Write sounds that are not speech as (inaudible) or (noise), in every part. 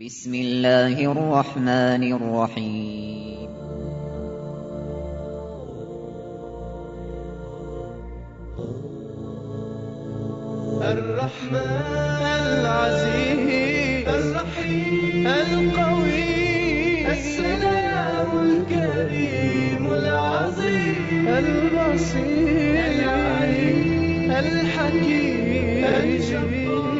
بسم الله الرحمن الرحيم. الرحمن العزيز الرحيم القوي السلام الكريم العظيم البصير العليم الحكيم الجبار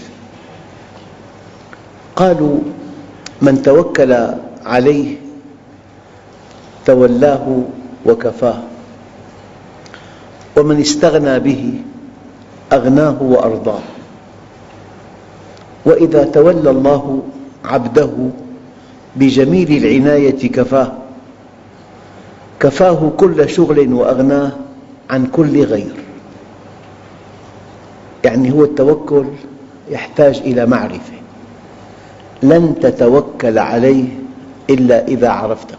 قالوا من توكل عليه تولاه وكفاه ومن استغنى به أغناه وأرضاه وإذا تولى الله عبده بجميل العناية كفاه كفاه كل شغل وأغناه عن كل غير يعني هو التوكل يحتاج إلى معرفة لن تتوكل عليه إلا إذا عرفته.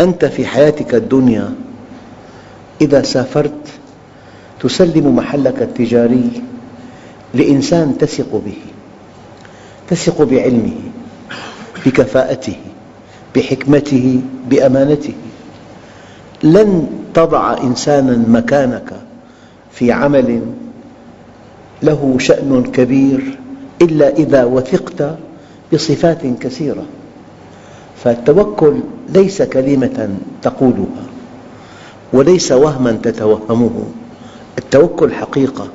أنت في حياتك الدنيا إذا سافرت تسلم محلك التجاري لإنسان تثق به تثق بعلمه بكفاءته بحكمته بأمانته. لن تضع إنسانا مكانك في عمل له شأن كبير إلا إذا وثقت بصفات كثيرة. فالتوكل ليس كلمة تقولها وليس وهما تتوهمه التوكل حقيقة.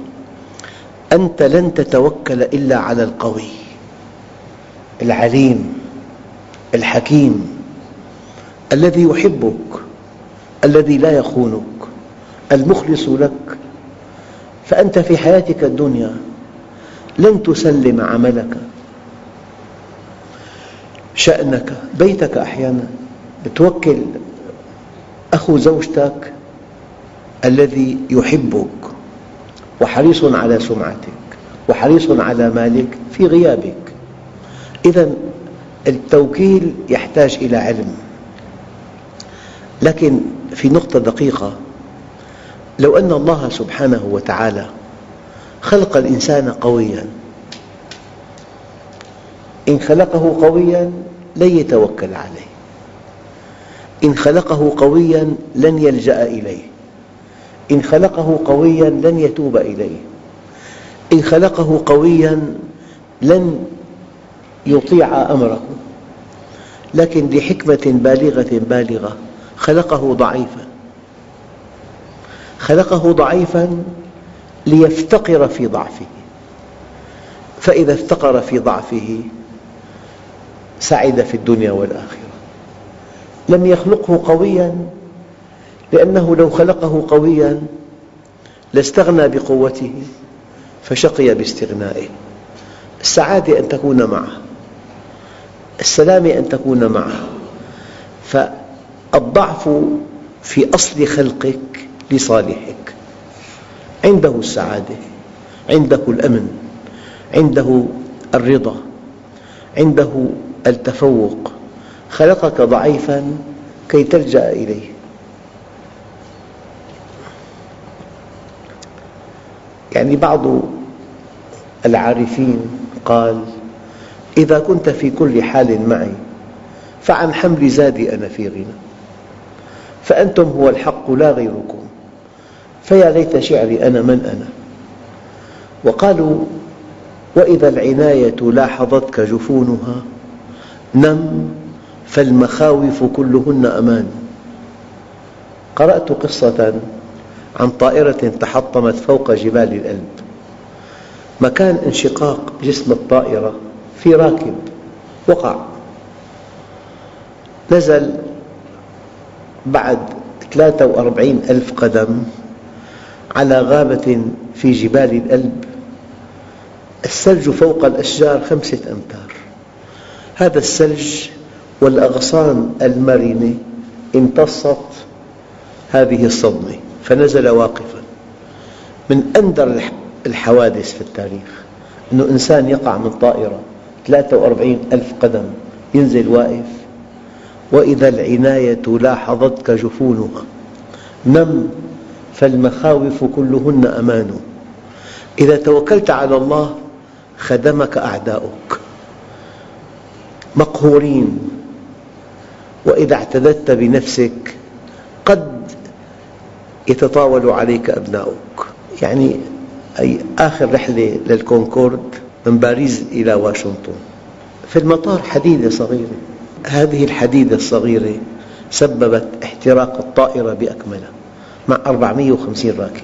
أنت لن تتوكل إلا على القوي العليم الحكيم الذي يحبك الذي لا يخونك المخلص لك. فأنت في حياتك الدنيا لن تسلم عملك. شأنك بيتك أحيانا توكل أخو زوجتك الذي يحبك وحريص على سمعتك وحريص على مالك في غيابك. إذا التوكيل يحتاج إلى علم. لكن في نقطة دقيقة لو أن الله سبحانه وتعالى خلق الإنسان قوياً. إن خلقه قوياً لن يتوكل عليه. إن خلقه قوياً لن يلجأ إليه. إن خلقه قوياً لن يتوب إليه. إن خلقه قوياً لن يطيع أمره. لكن لحكمة بالغة بالغة خلقه ضعيفاً. خلقه ضعيفاً ليفتقر في ضعفه. فإذا افتقر في ضعفه سعد في الدنيا والآخرة. لم يخلقه قوياً لأنه لو خلقه قوياً لاستغنى بقوته فشقي باستغنائه. السعادة أن تكون معه السلامة أن تكون معه. فالضعف في أصل خلقك لصالحك. عنده السعادة عنده الأمن عنده الرضا عنده التفوق. خلقك ضعيفاً كي تلجأ إليه. يعني بعض العارفين قال إذا كنت في كل حال معي فعن حمل زادي أنا في غنى. فأنتم هو الحق لا غيركم. فيا ليت شعري أنا من أنا. وقالوا وإذا العناية لاحظتك جفونها نم فالمخاوف كلهن أمان. قرأت قصة عن طائرة تحطمت فوق جبال الألب. مكان انشقاق جسم الطائرة في راكب وقع. نزل بعد 43 ألف قدم على غابة في جبال الألب. الثلج فوق الأشجار خمسة أمتار. هذا الثلج والأغصان المرنة امتصت هذه الصدمة فنزل واقفا. من أندر الحوادث في التاريخ أن إنسان يقع من طائرة 43 ألف قدم ينزل واقف وإذا العناية لاحظتك جفونها نم فالمخاوف كلهن أمان. إذا توكلت على الله خدمك أعداؤك. مقهورين. وإذا اعتددت بنفسك قد يتطاول عليك أبناؤك. يعني أي آخر رحلة للكونكورد من باريس إلى واشنطن. في المطار حديدة صغيرة. هذه الحديدة الصغيرة سببت احتراق الطائرة بأكملها. مع 450 راكب.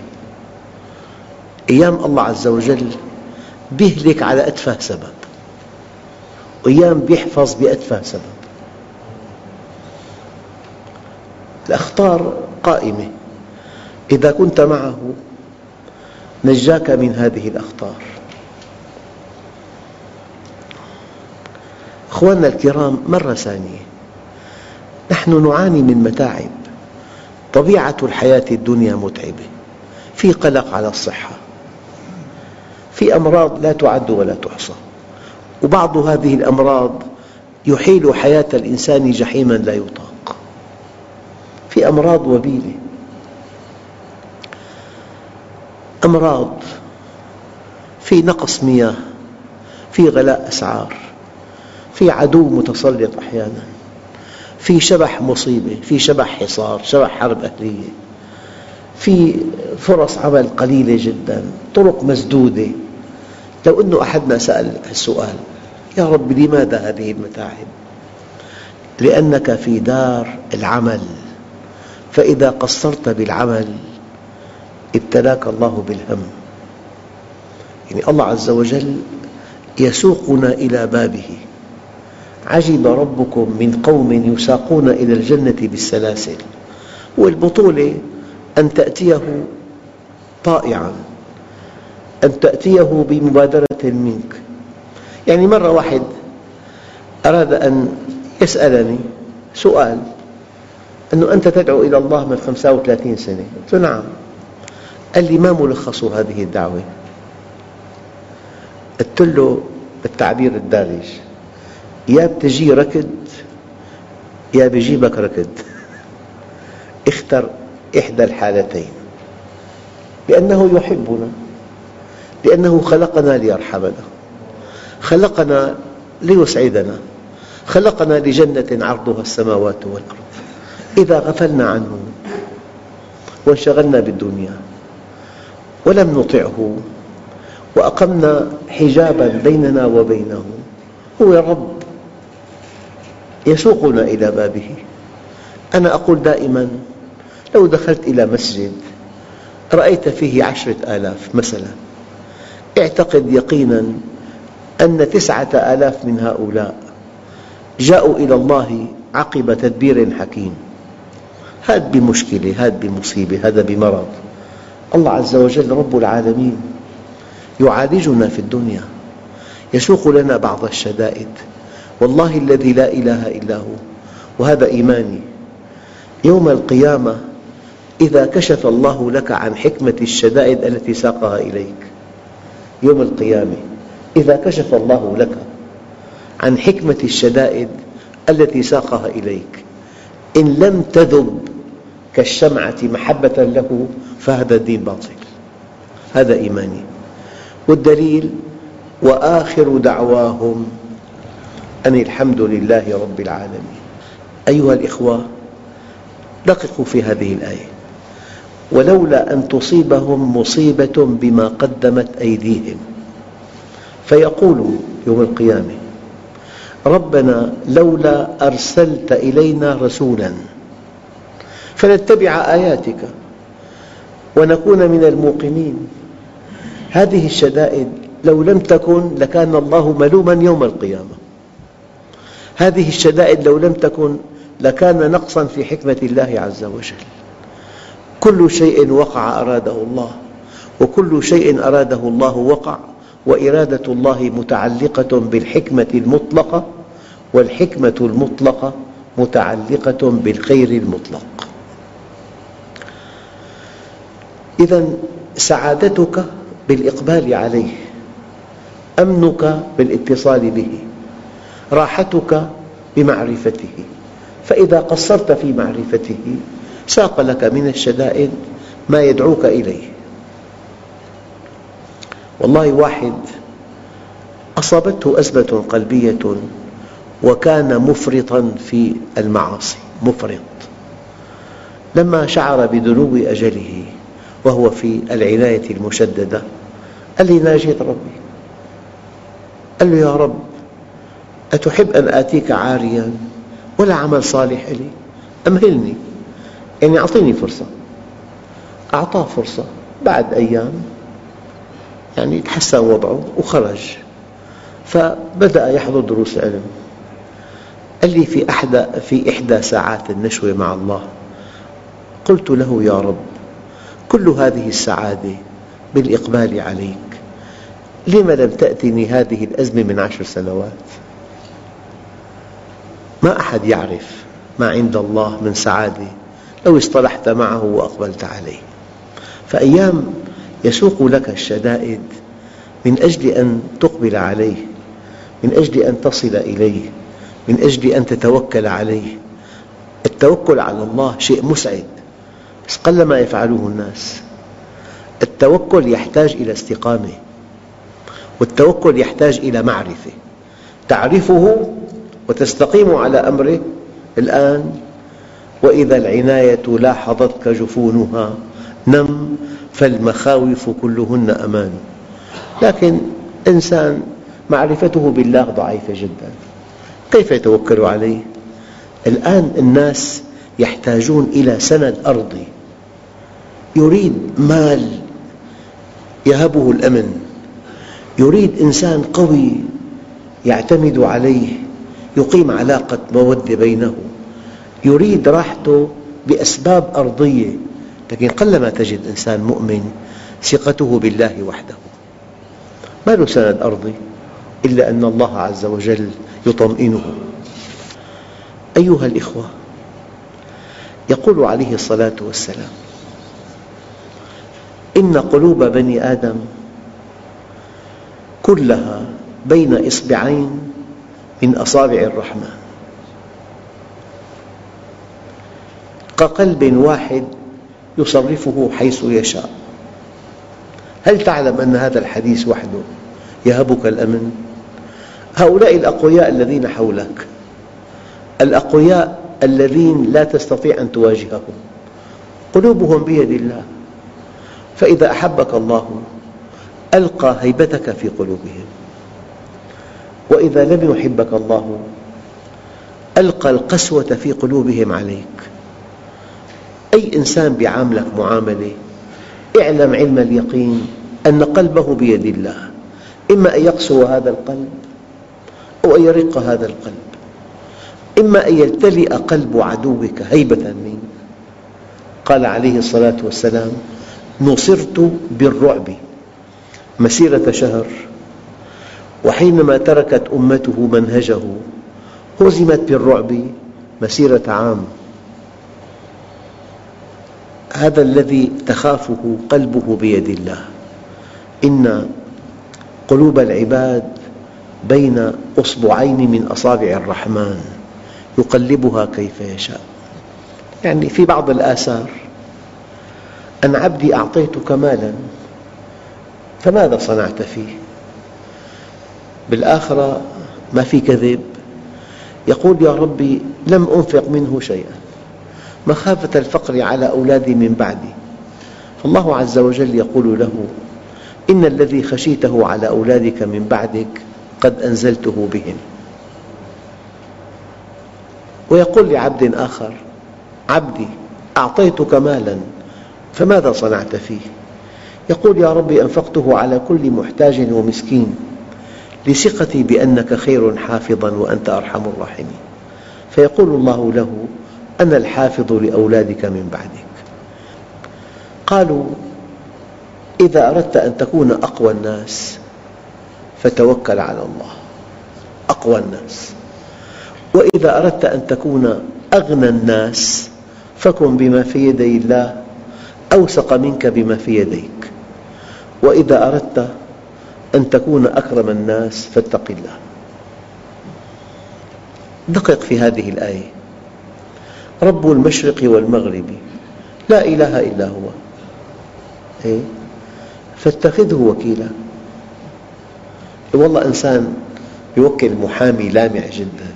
أيام الله عز وجل بيهلك على أتفه سبب وأيام بيحفظ بأتفه سبب. الأخطار قائمة. إذا كنت معه نجاك من هذه الأخطار. أخواننا الكرام مرة ثانية. نحن نعاني من متاعب. طبيعة الحياة الدنيا متعبة. في قلق على الصحة. في أمراض لا تعد ولا تحصى. وبعض هذه الأمراض يحيل حياة الإنسان جحيما لا يطاق. في أمراض وبيلة. أمراض في نقص مياه في غلاء أسعار في عدو متسلط أحيانا. في شبح مصيبة في شبح حصار شبح حرب أهلية في فرص عمل قليلة جدا طرق مسدودة. لو أن أحدنا سأل السؤال يا رب لماذا هذه المتاعب؟ لأنك في دار العمل. فإذا قصرت بالعمل ابتلاك الله بالهم. يعني الله عز وجل يسوقنا إلى بابه. عجب ربكم من قوم يساقون إلى الجنة بالسلاسل. والبطولة أن تأتيه طائعا أن تأتيه بمبادرة منك. يعني مرة واحد أراد أن يسألني سؤال أنه أنت تدعو إلى الله من 35 سنة؟ قلت له نعم. قال لي ما ملخص هذه الدعوة؟ قلت له بالتعبير الدارج. يا بتجي ركض يا بيجيبك ركض. اختر إحدى الحالتين. لأنه يحبنا لأنه خلقنا ليرحمنا خلقنا ليسعدنا خلقنا لجنة عرضها السماوات والأرض. إذا غفلنا عنه وانشغلنا بالدنيا ولم نطعه وأقمنا حجابا بيننا وبينه هو رب يسوقنا إلى بابه. أنا أقول دائما لو دخلت إلى مسجد رأيت فيه عشرة آلاف مثلا. اعتقد يقينا أن تسعة آلاف من هؤلاء جاءوا إلى الله عقب تدبير حكيم. هذا بمشكلة هذا بمصيبة هذا بمرض. الله عز وجل رب العالمين يعالجنا في الدنيا يسوق لنا بعض الشدائد. والله الذي لا إله إلا هو وهذا إيماني. يوم القيامة إذا كشف الله لك عن حكمة الشدائد التي ساقها إليك. يوم القيامة إذا كشف الله لك عن حكمة الشدائد التي ساقها إليك. إن لم تذب كالشمعة محبة له فهذا الدين باطل. هذا إيماني. والدليل وآخر دعواهم أن الحمد لله رب العالمين. أيها الإخوة دققوا في هذه الآية. ولولا أن تصيبهم مصيبة بما قدمت أيديهم. فيقولوا يوم القيامة ربنا لولا أرسلت إلينا رسولا فنتبع آياتك ونكون من الموقنين. هذه الشدائد لو لم تكن لكان الله ملوما يوم القيامة. هذه الشدائد لو لم تكن لكان نقصا في حكمة الله عز وجل. كل شيء وقع أراده الله وكل شيء أراده الله وقع وإرادة الله متعلقة بالحكمة المطلقة والحكمة المطلقة متعلقة بالخير المطلق. إذا سعادتك بالإقبال عليه أمنك بالاتصال به. راحتك بمعرفته. فإذا قصرت في معرفته ساق لك من الشدائد ما يدعوك إليه. والله واحد أصابته أزمة قلبية وكان مفرطا في المعاصي مفرط. لما شعر بدنو أجله وهو في العناية المشددة قال لي ناجيت ربي. قال له يا رب أتحب أن آتيك عاريا ولا عمل صالح لي؟ أمهلني يعني أعطيني فرصة. أعطاه فرصة بعد أيام يعني تحسن وضعه وخرج. فبدأ يحضر دروس علم. قال لي في أحدى, في إحدى ساعات النشوة مع الله قلت له يا رب كل هذه السعادة بالإقبال عليك لم لم تأتني هذه الأزمة من عشر سنوات؟ ما أحد يعرف ما عند الله من سعادة لو اصطلحت معه وأقبلت عليه. فأيام يسوق لك الشدائد من أجل أن تقبل عليه من أجل أن تصل إليه من أجل أن تتوكل عليه. التوكل على الله شيء مسعد بس قلما يفعله الناس. التوكل يحتاج إلى استقامة والتوكل يحتاج إلى معرفة. تعرفه وتستقيم على أمره الآن. وإذا العناية لاحظتك جفونها نم فالمخاوف كلهن أمان. لكن إنسان معرفته بالله ضعيفة جدا. كيف يتوكل عليه؟ الآن الناس يحتاجون إلى سند أرضي. يريد مال يهبه الأمن. يريد إنسان قوي يعتمد عليه. يقيم علاقة مودة بينه. يريد راحته بأسباب أرضية لكن قلما تجد إنسان مؤمن ثقته بالله وحده. ما له سند أرضي إلا أن الله عز وجل يطمئنه. أيها الإخوة يقول عليه الصلاة والسلام إن قلوب بني آدم كلها بين إصبعين من أصابع الرحمن كقلب واحد يصرفه حيث يشاء. هل تعلم أن هذا الحديث وحده يهبك الأمن؟ هؤلاء الأقوياء الذين حولك الأقوياء الذين لا تستطيع أن تواجههم قلوبهم بيد الله. فإذا أحبك الله ألقى هيبتك في قلوبهم. وإذا لم يحبك الله ألقى القسوة في قلوبهم عليك. أي إنسان بيعاملك معاملة اعلم علم اليقين أن قلبه بيد الله. إما أن يقسو هذا القلب أو أن يرق هذا القلب. إما أن يمتلئ قلب عدوك هيبة منك. قال عليه الصلاة والسلام نصرت بالرعب مسيرة شهر. وحينما تركت أمته منهجه هزمت بالرعب مسيرة عام. هذا الذي تخافه قلبه بيد الله. إن قلوب العباد بين أصبعين من أصابع الرحمن يقلبها كيف يشاء. يعني في بعض الآثار أن عبدي أعطيتك مالا فماذا صنعت فيه؟ بالآخرة ما في كذب. يقول يا ربي لم أنفق منه شيئا. مخافة الفقر على أولادي من بعدي. فالله عز وجل يقول له إن الذي خشيته على أولادك من بعدك قد أنزلته بهم. ويقول لعبد آخر عبدي أعطيتك مالا فماذا صنعت فيه؟ يقول يا رب أنفقته على كل محتاج ومسكين. لثقتي بأنك خير حافظا وأنت أرحم الراحمين. فيقول الله له أنا الحافظ لأولادك من بعدك. قالوا إذا أردت أن تكون أقوى الناس فتوكل على الله. أقوى الناس. وإذا أردت أن تكون أغنى الناس فكن بما في يدي الله أوثق منك بما في يديك. وإذا أردت أن تكون أكرم الناس فاتق الله. دقق في هذه الآية. رب المشرق والمغرب لا إله إلا هو. إيه؟ فاتخذه وكيلا. والله إنسان يوكل محامي لامع جدا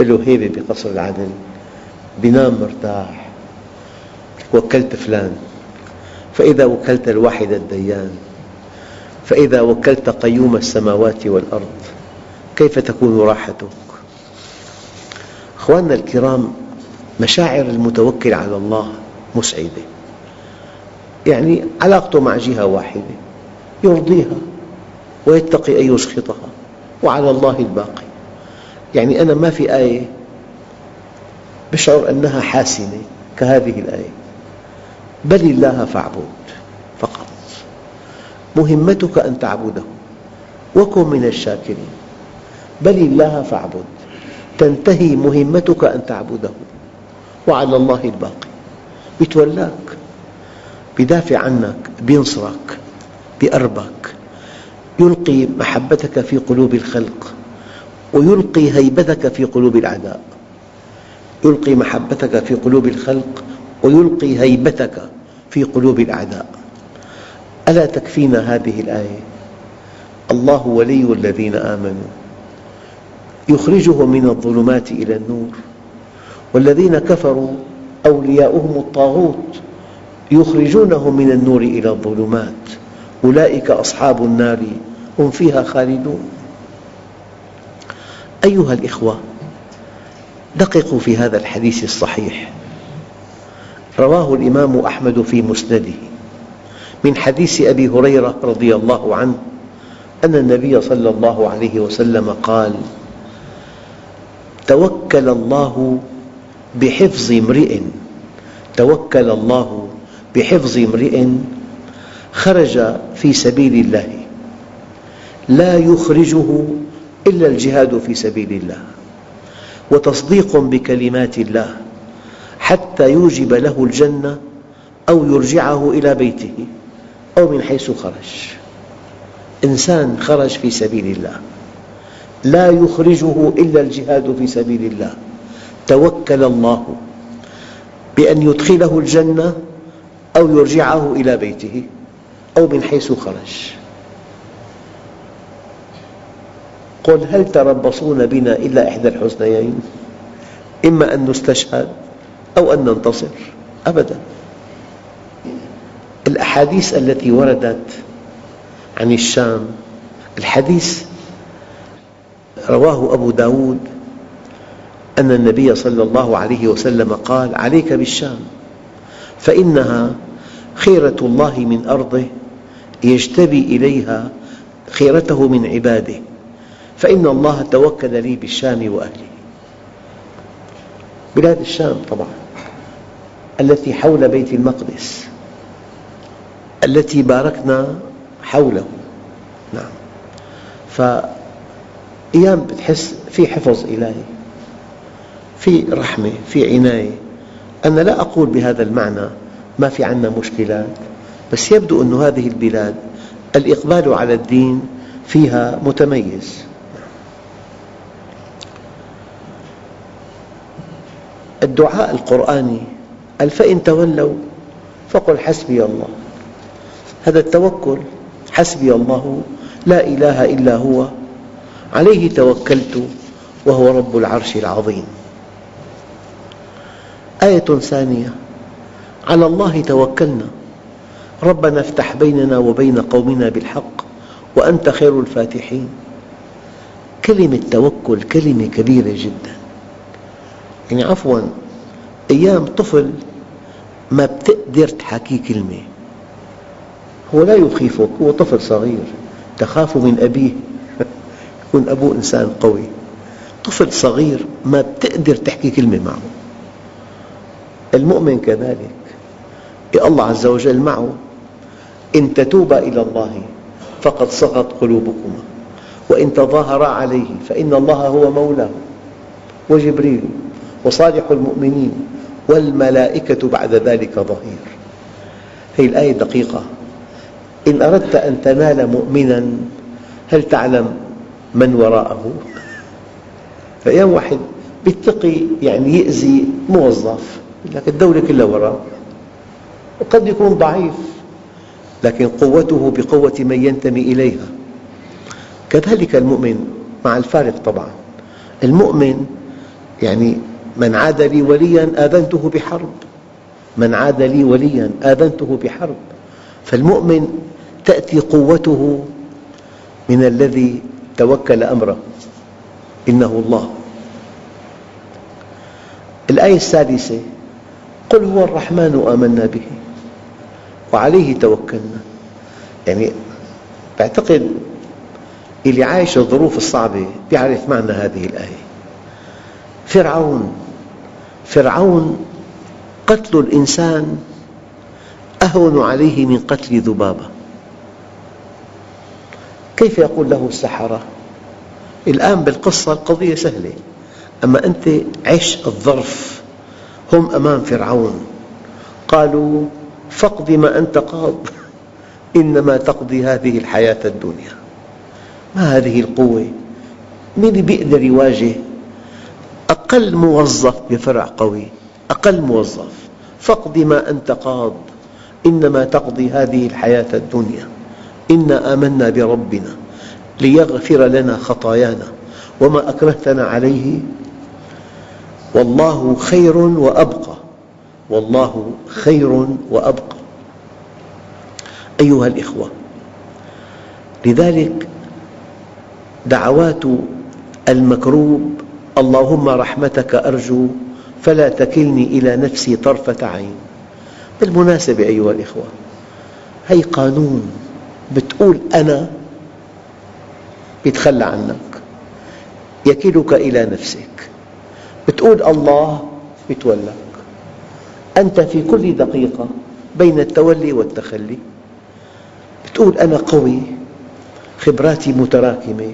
له هيبة بقصر العدل بينام مرتاح. وكلت فلان. فإذا وكلت الواحد الديان فإذا وكلت قيوم السماوات والأرض كيف تكون راحتك؟ أخواننا الكرام مشاعر المتوكل على الله مسعدة. يعني علاقته مع جهة واحدة يرضيها ويتقي أن يسخطها وعلى الله الباقي. يعني أنا ما في آية بشعر أنها حاسمة كهذه الآية. بل الله فاعبد. مهمتك أن تعبده. وكن من الشاكرين. بل الله فاعبد. تنتهي مهمتك أن تعبده. وعلى الله الباقي. يتولاك يدافع عنك. ينصرك يقربك يلقي محبتك في قلوب الخلق. ويلقي هيبتك في قلوب الأعداء. يلقي محبتك في قلوب الخلق. ويلقي هيبتك في قلوب الأعداء. ألا تكفينا هذه الآية؟ الله ولي الذين آمنوا. يخرجهم من الظلمات إلى النور. والذين كفروا أولياؤهم الطاغوت يخرجونهم من النور إلى الظلمات. أولئك أصحاب النار هم فيها خالدون. أيها الأخوة دققوا في هذا الحديث الصحيح. رواه الإمام أحمد في مسنده. من حديث أبي هريرة رضي الله عنه أن النبي صلى الله عليه وسلم قال توكل الله بحفظ امرئ توكل الله بحفظ امرئ خرج في سبيل الله لا يخرجه إلا الجهاد في سبيل الله وتصديق بكلمات الله حتى يوجب له الجنة أو يرجعه إلى بيته. أو من حيث خرج. إنسان خرج في سبيل الله. لا يخرجه إلا الجهاد في سبيل الله. توكل الله بأن يدخله الجنة أو يرجعه إلى بيته أو من حيث خرج. قل هل تربصون بنا إلا إحدى الحسنيين؟ إما أن نستشهد أو أن ننتصر. أبدا. الأحاديث التي وردت عن الشام. الحديث رواه أبو داود أن النبي صلى الله عليه وسلم قال عليك بالشام فإنها خيرة الله من أرضه يجتبي إليها خيرته من عباده فإن الله توكل لي بالشام وأهله. بلاد الشام طبعا التي حول بيت المقدس. التي باركنا حوله. نعم. فأيام بتحس في حفظ إلهي في رحمة في عناية. أنا لا أقول بهذا المعنى ما في عندنا مشكلات بس يبدو أن هذه البلاد الإقبال على الدين فيها متميز. الدعاء القرآني قال فإن تولوا فقل حسبي الله. هذا التوكل. حسبي الله لا إله إلا هو. عليه توكلت وهو رب العرش العظيم. آية ثانية. على الله توكلنا. ربنا افتح بيننا وبين قومنا بالحق وأنت خير الفاتحين. كلمة توكل كلمة كبيرة جدا. يعني عفوا أيام طفل ما بتقدر تحكي كلمة. هو لا يخيفك هو طفل صغير تخاف من أبيه. (laughs) يكون أبوه إنسان قوي. طفل صغير ما بتقدر تحكي كلمة معه. المؤمن كذلك. الله عز وجل معه. إن تتوبا إلى الله فقد صغت قلوبكما. وإن تظاهرا عليه فإن الله هو مولاه. وجبريل وصالح المؤمنين والملائكة بعد ذلك ظهير. هذه الآية دقيقة إن أردت أن تنال مؤمنا هل تعلم من وراءه؟ فأيام واحد يتقي يعني يأذي موظف لكن الدولة كلها وراءه وقد يكون ضعيف لكن قوته بقوة من ينتمي إليها. كذلك المؤمن مع الفارق طبعا. المؤمن يعني من عاد لي وليا آذنته بحرب. من عاد لي وليا آذنته بحرب. فالمؤمن تأتي قوته من الذي توكل أمره. إنه الله. الآية السادسة قل هو الرحمن آمنا به. وعليه توكلنا. يعني أعتقد اللي عايش الظروف الصعبة يعرف معنى هذه الآية. فرعون فرعون قتل الإنسان أهون عليه من قتل ذبابة. كيف يقول له السحرة؟ الآن بالقصة القضية سهلة. أما أنت عش الظرف هم أمام فرعون. قالوا فاقض ما أنت قاض إنما تقضي هذه الحياة الدنيا. ما هذه القوة؟ من بيقدر يواجه؟ أقل موظف بفرع قوي أقل موظف. فاقض ما أنت قاض إنما تقضي هذه الحياة الدنيا. إنا آمنا بربنا ليغفر لنا خطايانا وما أكرهتنا عليه والله خير وأبقى والله خير وأبقى أيها الإخوة لذلك دعوات المكروب اللهم رحمتك أرجو فلا تكلني إلى نفسي طرفة عين بالمناسبة أيها الإخوة هي قانون. بتقول أنا يتخلى عنك يكلك إلى نفسك. بتقول الله يتولاك أنت في كل دقيقة بين التولي والتخلي. بتقول أنا قوي خبراتي متراكمة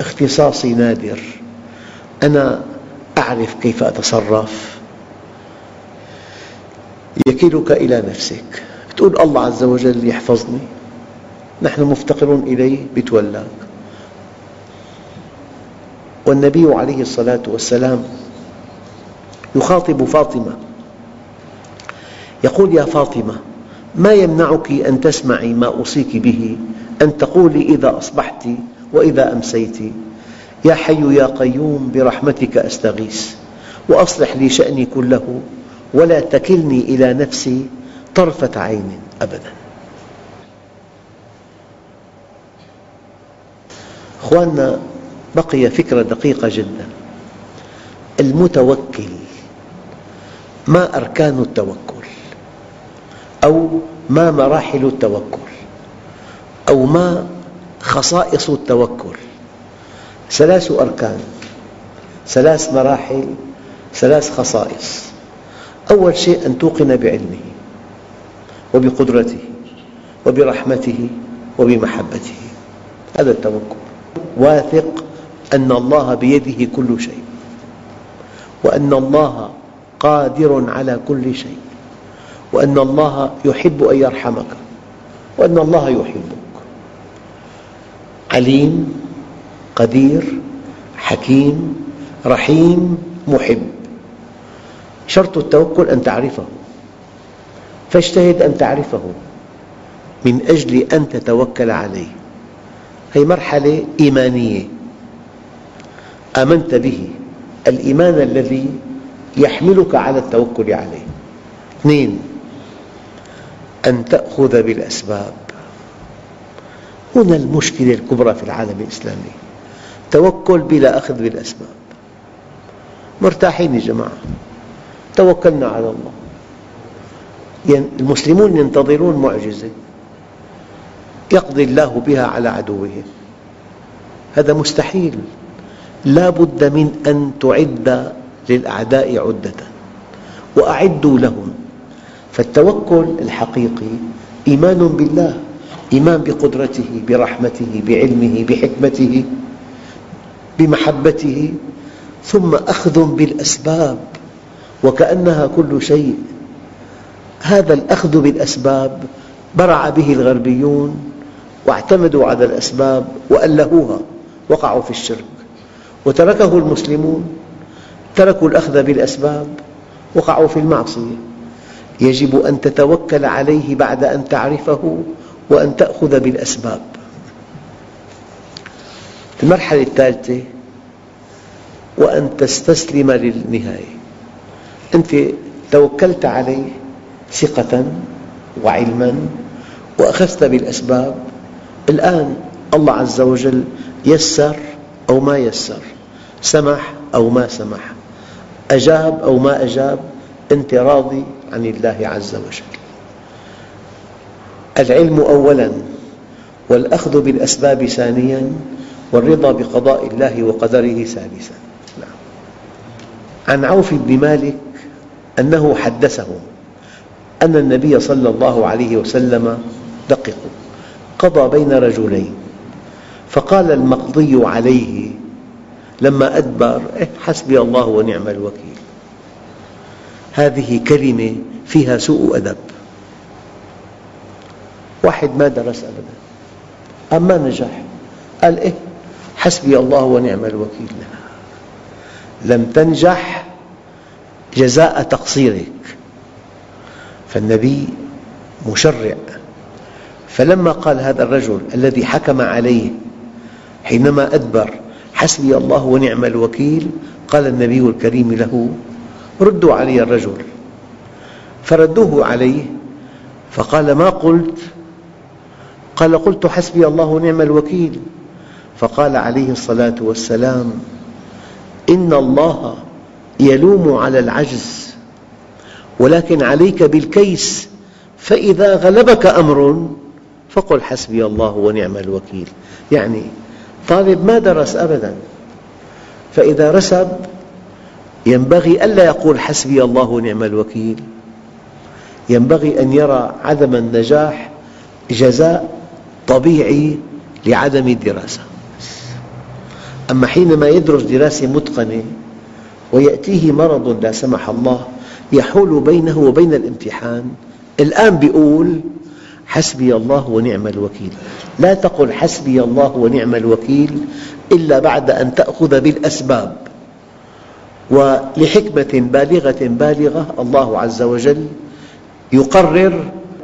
اختصاصي نادر. أنا أعرف كيف أتصرف. يكلك إلى نفسك. تقول الله عز وجل يحفظني. نحن مفتقرون إليه بتولاك والنبي عليه الصلاة والسلام يخاطب فاطمة. يقول يا فاطمة ما يمنعك أن تسمعي ما أوصيك به أن تقولي إذا أصبحت وإذا أمسيت؟ يا حي يا قيوم برحمتك أستغيث. وأصلح لي شأني كله ولا تكلني إلى نفسي طرفة عين أبدا. أخواننا بقي فكرة دقيقة جدا. المتوكل ما أركان التوكل؟ أو ما مراحل التوكل؟ أو ما خصائص التوكل؟ ثلاث أركان ثلاث مراحل ثلاث خصائص. أول شيء أن توقن بعلمه وبقدرته وبرحمته وبمحبته. هذا التوكل. واثق أن الله بيده كل شيء وأن الله قادر على كل شيء وأن الله يحب أن يرحمك وأن الله يحبك. عليم قدير حكيم رحيم محب. شرط التوكل أن تعرفه. فاجتهد أن تعرفه من أجل أن تتوكل عليه. هذه مرحلة إيمانية. آمنت به. الإيمان الذي يحملك على التوكل عليه. اثنين أن تأخذ بالأسباب. هنا المشكلة الكبرى في العالم الإسلامي. توكل بلا أخذ بالأسباب. مرتاحين يا جماعة. توكلنا على الله. المسلمون ينتظرون معجزة. يقضي الله بها على عدوهم هذا مستحيل. لا بد من أن تعد للأعداء عدة وأعدوا لهم. فالتوكل الحقيقي إيمان بالله إيمان بقدرته برحمته بعلمه بحكمته بمحبته ثم أخذ بالأسباب وكأنها كل شيء. هذا الأخذ بالأسباب برع به الغربيون واعتمدوا على الأسباب وألهوها وقعوا في الشرك. وتركه المسلمون تركوا الأخذ بالأسباب وقعوا في المعصية. يجب أن تتوكل عليه بعد أن تعرفه وأن تأخذ بالأسباب. المرحلة الثالثة وأن تستسلم للنهاية. أنت توكلت عليه ثقة وعلما وأخذت بالأسباب الآن الله عز وجل يسر أو ما يسر سمح أو ما سمح أجاب أو ما أجاب أنت راضي عن الله عز وجل. العلم أولاً والأخذ بالأسباب ثانياً والرضا بقضاء الله وقدره ثالثاً. نعم. عن عوف بن مالك أنه حدثهم أن النبي صلى الله عليه وسلم دققوا. قضى بين رجلين. فقال المقضي عليه لما أدبر إيه حسبي الله ونعم الوكيل. هذه كلمة فيها سوء أدب. واحد ما درس أبدا. أما نجح قال إيه حسبي الله ونعم الوكيل. لم تنجح جزاء تقصيرك. فالنبي مشرع. فلما قال هذا الرجل الذي حكم عليه حينما أدبر حسبي الله ونعم الوكيل قال النبي الكريم له ردوا علي الرجل. فردوه عليه فقال ما قلت؟ قال قلت حسبي الله ونعم الوكيل. فقال عليه الصلاة والسلام إن الله يلوم على العجز ولكن عليك بالكيس فإذا غلبك أمر فقل حسبي الله ونعم الوكيل. يعني طالب ما درس أبدا. فإذا رسب ينبغي ألا يقول حسبي الله ونعم الوكيل. ينبغي أن يرى عدم النجاح جزاء طبيعي لعدم الدراسة. أما حينما يدرس دراسة متقنة ويأتيه مرض لا سمح الله يحول بينه وبين الامتحان. الآن يقول حسبي الله ونعم الوكيل. لا تقل حسبي الله ونعم الوكيل إلا بعد أن تأخذ بالأسباب. ولحكمة بالغة بالغة الله عز وجل يقرر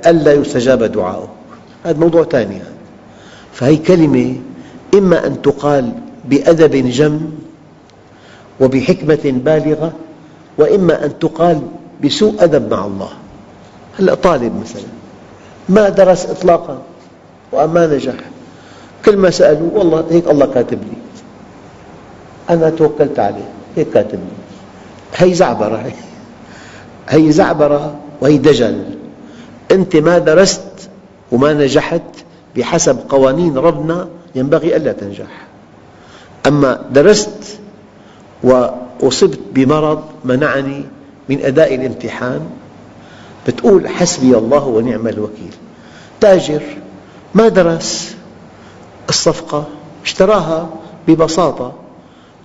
ألا يستجاب دعاؤه هذا موضوع ثاني. فهي كلمة إما أن تقال بأدب جم وبحكمة بالغة وإما أن تقال بسوء أدب مع الله. هلأ طالب مثلا. ما درس إطلاقا وما نجح. كل ما سألوه والله هيك الله كاتب لي. أنا توكلت عليه هيك كاتب لي. هي زعبرة هي. هي زعبرة وهي دجل. أنت ما درست وما نجحت بحسب قوانين ربنا ينبغي ألا تنجح. أما درست وأصبت بمرض منعني من أداء الامتحان بتقول حسبي الله ونعم الوكيل. تاجر ما درس الصفقة اشتراها ببساطة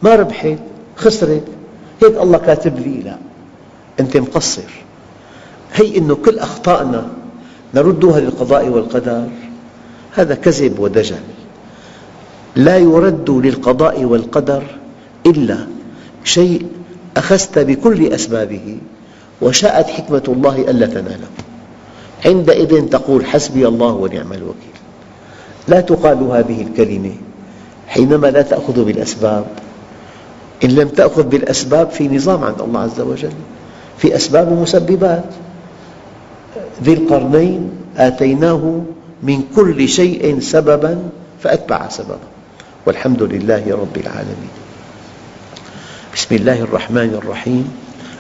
ما ربحت خسرت هيك الله كاتب لي لا أنت مقصر. هي أنه كل أخطائنا نردها للقضاء والقدر. هذا كذب ودجل. لا يرد للقضاء والقدر إلا شيء أخذت بكل أسبابه. وشاءت حكمة الله ألا تناله. عندئذ تقول حسبي الله ونعم الوكيل. لا تقال هذه الكلمة حينما لا تأخذ بالأسباب. إن لم تأخذ بالأسباب في نظام عند الله عز وجل في أسباب ومسببات ذي القرنين آتيناه من كل شيء سببا فأتبع سببا والحمد لله رب العالمين. بسم الله الرحمن الرحيم.